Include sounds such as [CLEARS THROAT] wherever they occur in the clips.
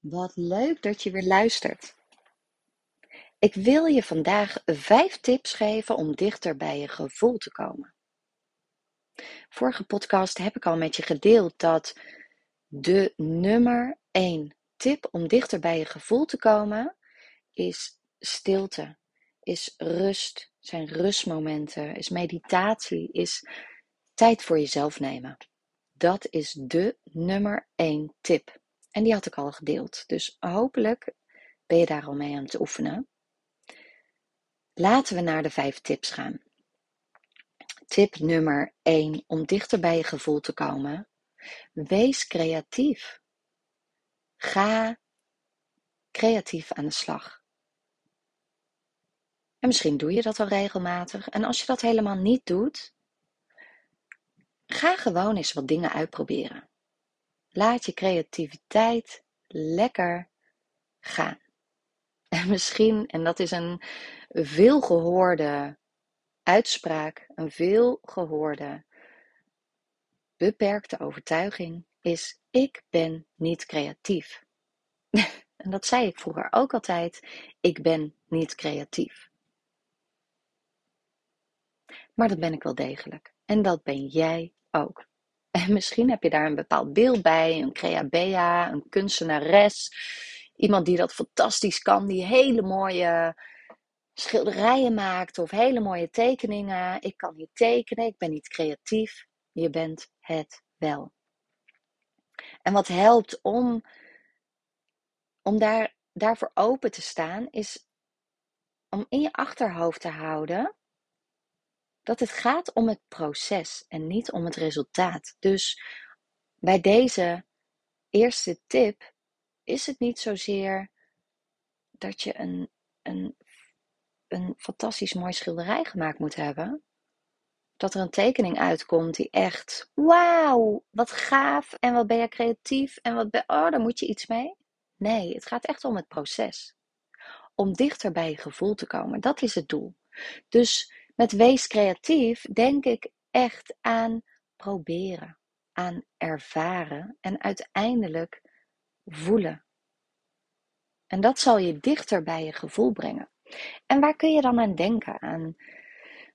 Wat leuk dat je weer luistert. Ik wil je vandaag vijf tips geven om dichter bij je gevoel te komen. Vorige podcast heb ik al met je gedeeld dat de nummer één tip om dichter bij je gevoel te komen is stilte, is rust, zijn rustmomenten, is meditatie, is tijd voor jezelf nemen. Dat is de nummer één tip. En die had ik al gedeeld. Dus hopelijk ben je daar al mee aan het oefenen. Laten we naar de vijf tips gaan. Tip nummer 1 om dichter bij je gevoel te komen. Wees creatief. Ga creatief aan de slag. En misschien doe je dat al regelmatig. En als je dat helemaal niet doet, ga gewoon eens wat dingen uitproberen. Laat je creativiteit lekker gaan. [LAUGHS] En misschien, en dat is een veelgehoorde uitspraak, een veelgehoorde beperkte overtuiging, is ik ben niet creatief. [LAUGHS] en dat zei ik vroeger ook altijd, ik ben niet creatief. Maar dat ben ik wel degelijk. En dat ben jij ook. En [LAUGHS] misschien heb je daar een bepaald beeld bij, een creabea, een kunstenares, iemand die dat fantastisch kan, die hele mooie schilderijen maakt of hele mooie tekeningen. Ik kan niet tekenen, ik ben niet creatief. Je bent het wel. En wat helpt om, om daar, daarvoor open te staan, is om in je achterhoofd te houden dat het gaat om het proces en niet om het resultaat. Dus bij deze eerste tip is het niet zozeer dat je een, een, een fantastisch mooi schilderij gemaakt moet hebben. Dat er een tekening uitkomt die echt, wauw, wat gaaf en wat ben je creatief en wat ben, oh, daar moet je iets mee. Nee, het gaat echt om het proces. Om dichter bij je gevoel te komen, dat is het doel. Dus met wees creatief denk ik echt aan proberen, aan ervaren en uiteindelijk voelen. En dat zal je dichter bij je gevoel brengen. En waar kun je dan aan denken? Aan,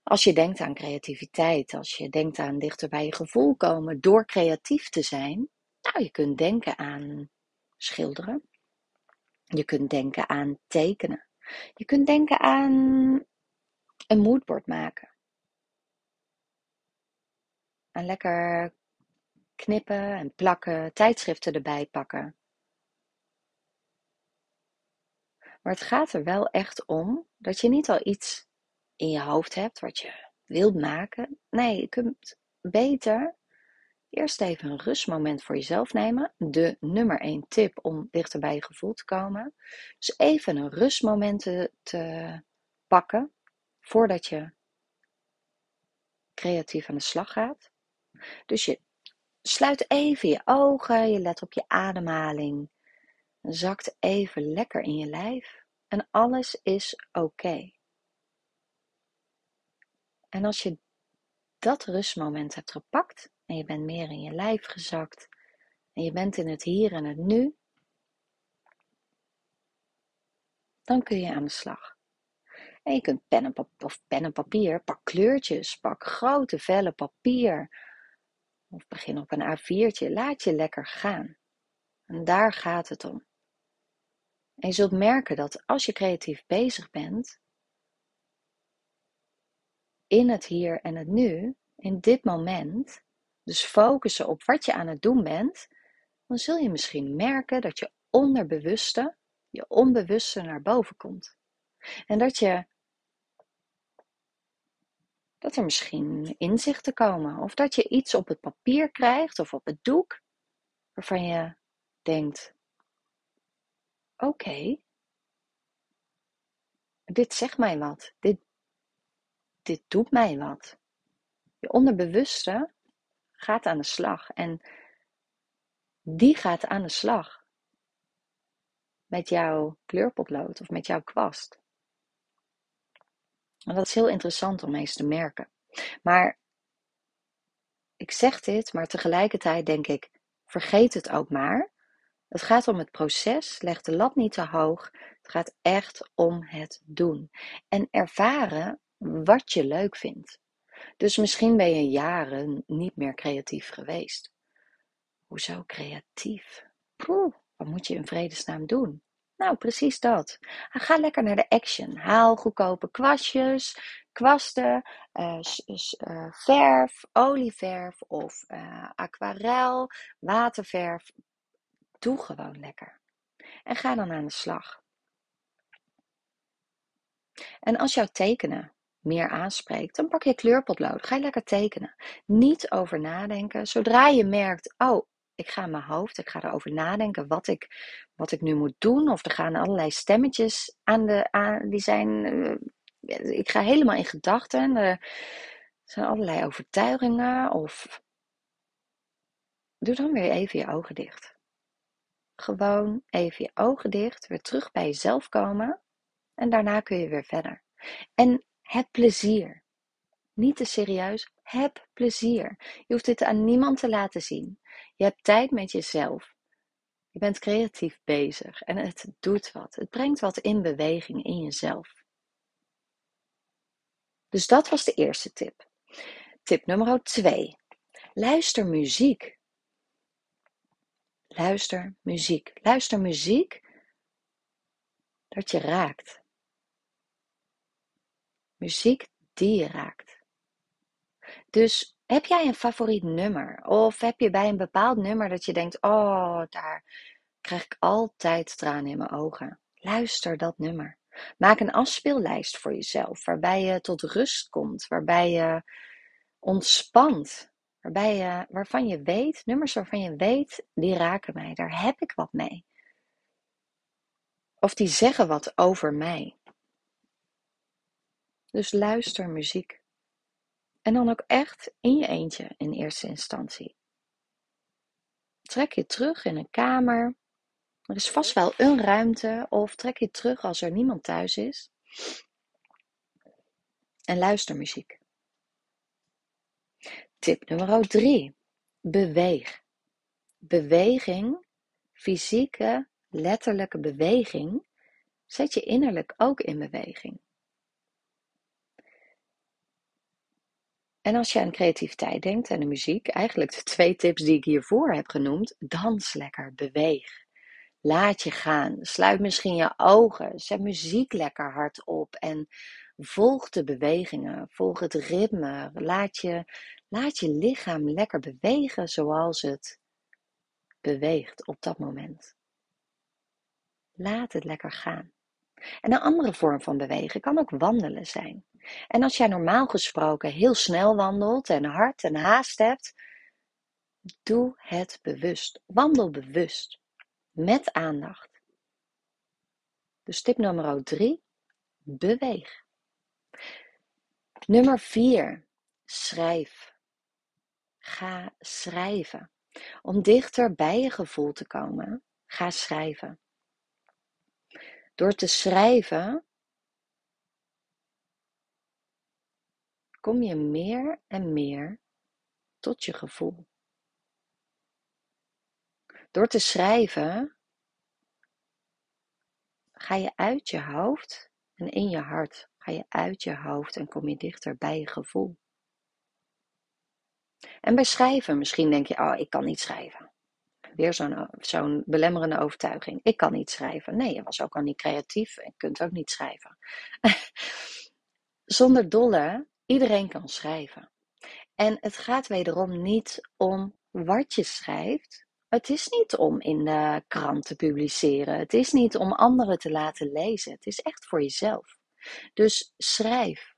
als je denkt aan creativiteit, als je denkt aan dichter bij je gevoel komen door creatief te zijn, nou, je kunt denken aan schilderen. Je kunt denken aan tekenen. Je kunt denken aan een moodboard maken. En lekker knippen en plakken, tijdschriften erbij pakken. Maar het gaat er wel echt om dat je niet al iets in je hoofd hebt wat je wilt maken. Nee, je kunt beter eerst even een rustmoment voor jezelf nemen. De nummer één tip om dichter bij je gevoel te komen. Dus even een rustmoment te pakken voordat je creatief aan de slag gaat. Dus je sluit even je ogen, je let op je ademhaling, zakt even lekker in je lijf en alles is oké. En als je dat rustmoment hebt gepakt en je bent meer in je lijf gezakt en je bent in het hier en het nu, dan kun je aan de slag. En je kunt pen en, of pen en papier, pak kleurtjes, pak grote vellen papier. Of begin op een A4'tje. Laat je lekker gaan. En daar gaat het om. En je zult merken dat als je creatief bezig bent, in het hier en het nu, in dit moment, dus focussen op wat je aan het doen bent, dan zul je misschien merken dat je onderbewuste, je onbewuste naar boven komt. En dat je dat er misschien inzichten komen of dat je iets op het papier krijgt of op het doek waarvan je denkt: oké, dit zegt mij wat, dit, dit doet mij wat. Je onderbewuste gaat aan de slag en die gaat aan de slag met jouw kleurpotlood of met jouw kwast. En dat is heel interessant om eens te merken. Maar ik zeg dit, maar tegelijkertijd denk ik, vergeet het ook maar. Het gaat om het proces. Leg de lat niet te hoog. Het gaat echt om het doen. En ervaren wat je leuk vindt. Dus misschien ben je jaren niet meer creatief geweest. Hoezo creatief? Poeh, wat moet je in vredesnaam doen? Nou, precies dat. Ga lekker naar de action. Haal goedkope kwastjes, kwasten, uh, uh, verf, olieverf of uh, aquarel, waterverf. Doe gewoon lekker. En ga dan aan de slag. En als jouw tekenen meer aanspreekt, dan pak je kleurpotlood. Ga lekker tekenen. Niet over nadenken. Zodra je merkt, oh, ik ga in mijn hoofd, ik ga erover nadenken wat ik, wat ik nu moet doen. Of er gaan allerlei stemmetjes aan de, aan, die zijn, uh, ik ga helemaal in gedachten. Er zijn allerlei overtuigingen. Of doe dan weer even je ogen dicht. Gewoon even je ogen dicht, weer terug bij jezelf komen. En daarna kun je weer verder. En heb plezier. Niet te serieus, heb plezier. Je hoeft dit aan niemand te laten zien. Je hebt tijd met jezelf. Je bent creatief bezig en het doet wat. Het brengt wat in beweging in jezelf. Dus dat was de eerste tip. Tip nummer 2. Luister muziek. Luister muziek. Luister muziek dat je raakt. Muziek die je raakt. Dus heb jij een favoriet nummer? Of heb je bij een bepaald nummer dat je denkt: oh, daar krijg ik altijd tranen in mijn ogen? Luister dat nummer. Maak een afspeellijst voor jezelf, waarbij je tot rust komt, waarbij je ontspant, waarbij je, waarvan je weet, nummers waarvan je weet, die raken mij, daar heb ik wat mee. Of die zeggen wat over mij. Dus luister muziek. En dan ook echt in je eentje in eerste instantie. Trek je terug in een kamer. Er is vast wel een ruimte of trek je terug als er niemand thuis is. En luister muziek. Tip nummer 3. Beweeg. Beweging, fysieke, letterlijke beweging, zet je innerlijk ook in beweging. En als je aan creativiteit denkt en de muziek, eigenlijk de twee tips die ik hiervoor heb genoemd, dans lekker, beweeg. Laat je gaan. Sluit misschien je ogen. Zet muziek lekker hard op en volg de bewegingen. Volg het ritme. Laat je, laat je lichaam lekker bewegen zoals het beweegt op dat moment. Laat het lekker gaan. En een andere vorm van bewegen kan ook wandelen zijn. En als jij normaal gesproken heel snel wandelt en hard en haast hebt, doe het bewust. Wandel bewust. Met aandacht. Dus tip nummer 3. Beweeg. Nummer 4. Schrijf. Ga schrijven. Om dichter bij je gevoel te komen, ga schrijven. Door te schrijven kom je meer en meer tot je gevoel. Door te schrijven ga je uit je hoofd en in je hart. Ga je uit je hoofd en kom je dichter bij je gevoel. En bij schrijven, misschien denk je, oh, ik kan niet schrijven. Weer zo'n belemmerende overtuiging. Ik kan niet schrijven. Nee, je was ook al niet creatief en kunt ook niet schrijven. [LAUGHS] Zonder dolle Iedereen kan schrijven. En het gaat wederom niet om wat je schrijft. Het is niet om in de krant te publiceren. Het is niet om anderen te laten lezen. Het is echt voor jezelf. Dus schrijf.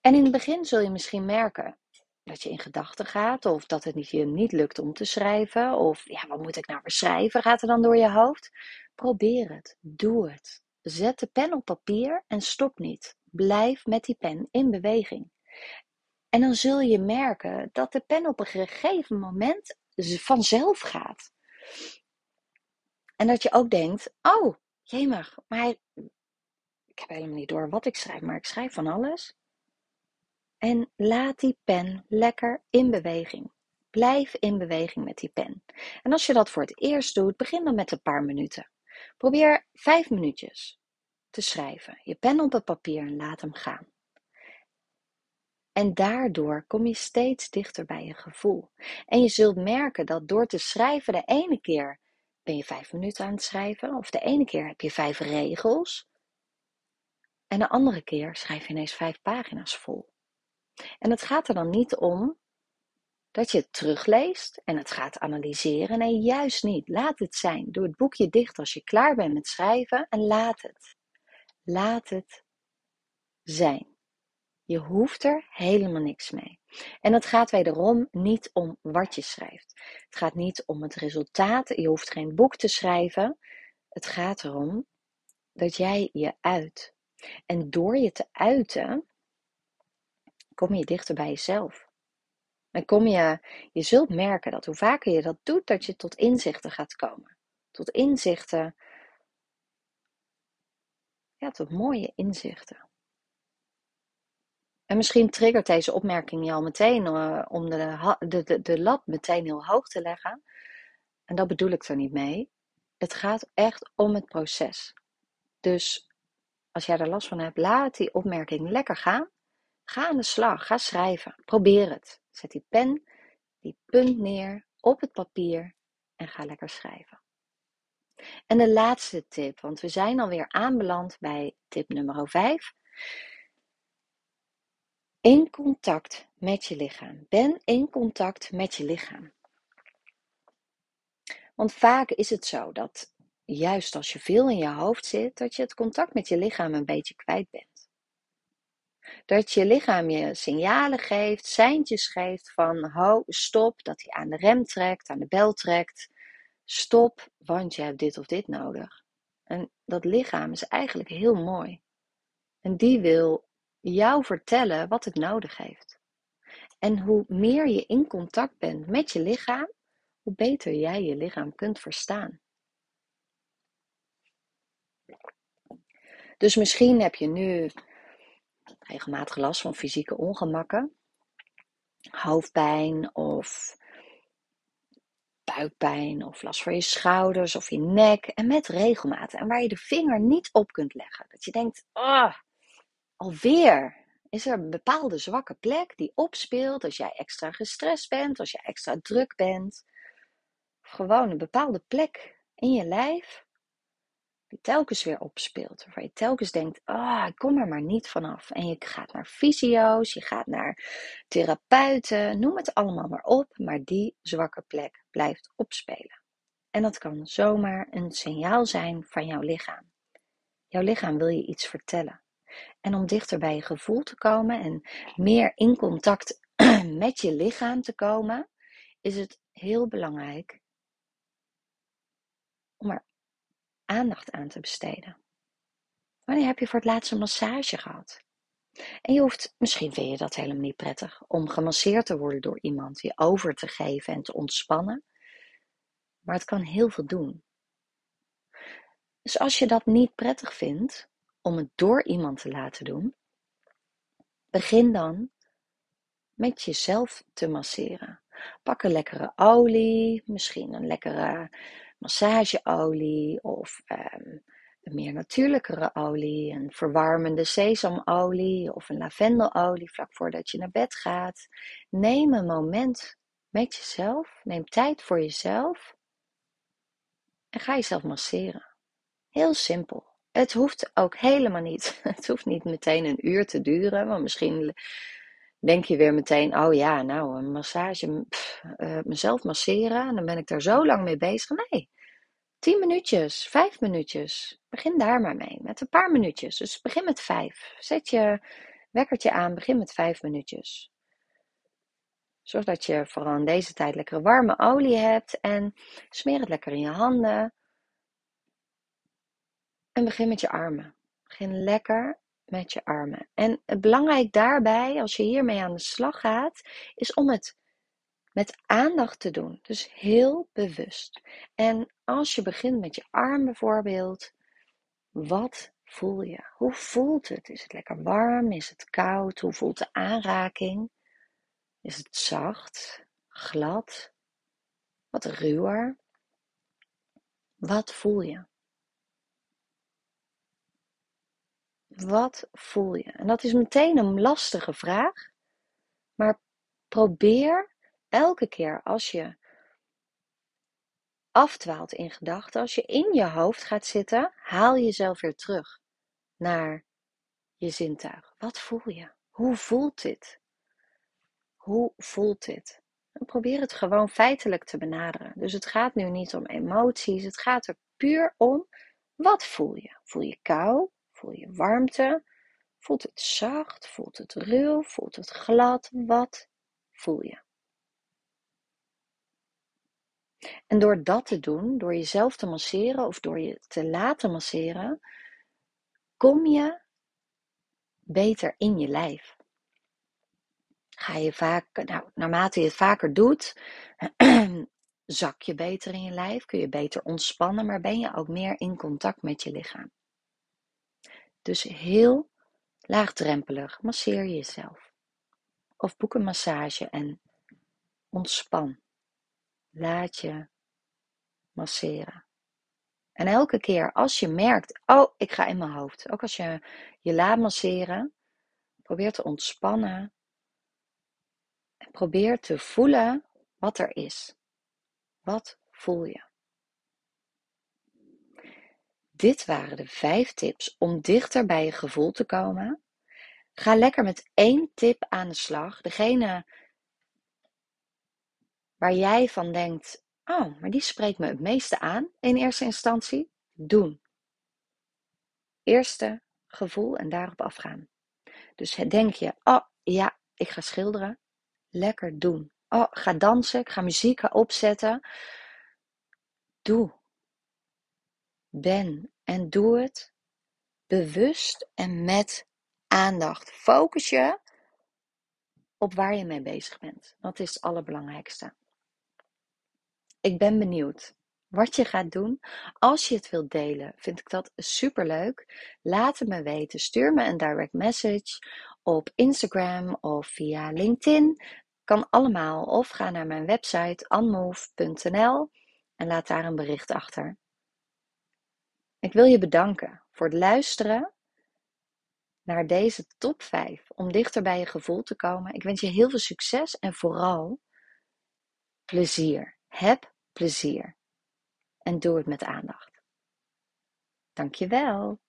En in het begin zul je misschien merken dat je in gedachten gaat, of dat het je niet lukt om te schrijven, of ja, wat moet ik nou weer schrijven? Gaat er dan door je hoofd? Probeer het. Doe het. Zet de pen op papier en stop niet. Blijf met die pen in beweging. En dan zul je merken dat de pen op een gegeven moment vanzelf gaat. En dat je ook denkt: oh, jemig, maar ik heb helemaal niet door wat ik schrijf, maar ik schrijf van alles. En laat die pen lekker in beweging. Blijf in beweging met die pen. En als je dat voor het eerst doet, begin dan met een paar minuten. Probeer vijf minuutjes te schrijven. Je pen op het papier en laat hem gaan. En daardoor kom je steeds dichter bij je gevoel. En je zult merken dat door te schrijven, de ene keer ben je vijf minuten aan het schrijven, of de ene keer heb je vijf regels, en de andere keer schrijf je ineens vijf pagina's vol. En het gaat er dan niet om dat je het terugleest en het gaat analyseren. Nee, juist niet. Laat het zijn. Doe het boekje dicht als je klaar bent met schrijven en laat het. Laat het zijn. Je hoeft er helemaal niks mee. En het gaat wederom niet om wat je schrijft. Het gaat niet om het resultaat. Je hoeft geen boek te schrijven. Het gaat erom dat jij je uit. En door je te uiten, kom je dichter bij jezelf. En kom je, je zult merken dat hoe vaker je dat doet, dat je tot inzichten gaat komen. Tot inzichten, ja, tot mooie inzichten. En misschien triggert deze opmerking je al meteen uh, om de, de, de, de lat meteen heel hoog te leggen. En dat bedoel ik er niet mee. Het gaat echt om het proces. Dus als jij er last van hebt, laat die opmerking lekker gaan. Ga aan de slag, ga schrijven, probeer het. Zet die pen, die punt neer op het papier en ga lekker schrijven. En de laatste tip, want we zijn alweer aanbeland bij tip nummer 5. In contact met je lichaam. Ben in contact met je lichaam. Want vaak is het zo dat juist als je veel in je hoofd zit, dat je het contact met je lichaam een beetje kwijt bent. Dat je lichaam je signalen geeft, seintjes geeft van ho, stop, dat hij aan de rem trekt, aan de bel trekt. Stop, want je hebt dit of dit nodig. En dat lichaam is eigenlijk heel mooi. En die wil jou vertellen wat het nodig heeft. En hoe meer je in contact bent met je lichaam, hoe beter jij je lichaam kunt verstaan. Dus misschien heb je nu regelmatig last van fysieke ongemakken, hoofdpijn of buikpijn of last van je schouders of je nek en met regelmaat en waar je de vinger niet op kunt leggen. Dat je denkt, ah, alweer is er een bepaalde zwakke plek die opspeelt als jij extra gestrest bent, als jij extra druk bent. Of gewoon een bepaalde plek in je lijf die telkens weer opspeelt. Waarvan je telkens denkt, ah, ik kom er maar niet vanaf. En je gaat naar fysio's, je gaat naar therapeuten, noem het allemaal maar op. Maar die zwakke plek blijft opspelen. En dat kan zomaar een signaal zijn van jouw lichaam. Jouw lichaam wil je iets vertellen. En om dichter bij je gevoel te komen en meer in contact [CLEARS THROAT] met je lichaam te komen, is het heel belangrijk om er aandacht aan te besteden. Wanneer heb je voor het laatst een massage gehad? En je hoeft, misschien vind je dat helemaal niet prettig, om gemasseerd te worden door iemand, je over te geven en te ontspannen. Maar het kan heel veel doen. Dus als je dat niet prettig vindt, om het door iemand te laten doen, begin dan met jezelf te masseren. Pak een lekkere olie, misschien een lekkere massageolie of um, een meer natuurlijkere olie, een verwarmende sesamolie of een lavendelolie vlak voordat je naar bed gaat. Neem een moment met jezelf, neem tijd voor jezelf en ga jezelf masseren. Heel simpel. Het hoeft ook helemaal niet. [LAUGHS] Het hoeft niet meteen een uur te duren, want misschien denk je weer meteen: oh ja, nou, een massage, uh, mezelf masseren, en dan ben ik daar zo lang mee bezig. Nee, tien minuutjes, vijf minuutjes. Begin daar maar mee, met een paar minuutjes. Dus begin met vijf. Zet je wekkertje aan, begin met vijf minuutjes. Zorg dat je vooral in deze tijd lekkere warme olie hebt en smeer het lekker in je handen. En begin met je armen. Begin lekker met je armen. En het belangrijk daarbij, als je hiermee aan de slag gaat, is om het met aandacht te doen. Dus heel bewust. En als je begint met je arm bijvoorbeeld, wat voel je? Hoe voelt het? Is het lekker warm? Is het koud? Hoe voelt de aanraking? Is het zacht? glad, wat ruwer. Wat voel je? Wat voel je? En dat is meteen een lastige vraag, maar probeer elke keer als je afdwaalt in gedachten, als je in je hoofd gaat zitten, haal jezelf weer terug naar je zintuig. Wat voel je? Hoe voelt dit? Hoe voelt dit? En probeer het gewoon feitelijk te benaderen. Dus het gaat nu niet om emoties, het gaat er puur om wat voel je? Voel je kou? Voel je warmte? Voelt het zacht? Voelt het ruw? Voelt het glad? Wat voel je? En door dat te doen, door jezelf te masseren of door je te laten masseren, kom je beter in je lijf. Ga je vaak, nou, naarmate je het vaker doet, [CLEARS THROAT] zak je beter in je lijf, kun je beter ontspannen, maar ben je ook meer in contact met je lichaam. Dus heel laagdrempelig masseer je jezelf. Of boek een massage en ontspan. Laat je masseren. En elke keer als je merkt, oh, ik ga in mijn hoofd. Ook als je je laat masseren, probeer te ontspannen. Probeer te voelen wat er is. Wat voel je? Dit waren de vijf tips om dichter bij je gevoel te komen. Ga lekker met één tip aan de slag. Degene waar jij van denkt: oh, maar die spreekt me het meeste aan in eerste instantie. Doen. Eerste gevoel en daarop afgaan. Dus denk je: oh ja, ik ga schilderen. Lekker doen. Oh, ga dansen, ik ga muziek opzetten. Doe. Ben en doe het bewust en met aandacht. Focus je op waar je mee bezig bent. Dat is het allerbelangrijkste. Ik ben benieuwd wat je gaat doen. Als je het wilt delen, vind ik dat superleuk. Laat het me weten. Stuur me een direct message op Instagram of via LinkedIn. Kan allemaal. Of ga naar mijn website unmove.nl en laat daar een bericht achter. Ik wil je bedanken voor het luisteren naar deze top 5 om dichter bij je gevoel te komen. Ik wens je heel veel succes en vooral plezier. Heb plezier. En doe het met aandacht. Dankjewel.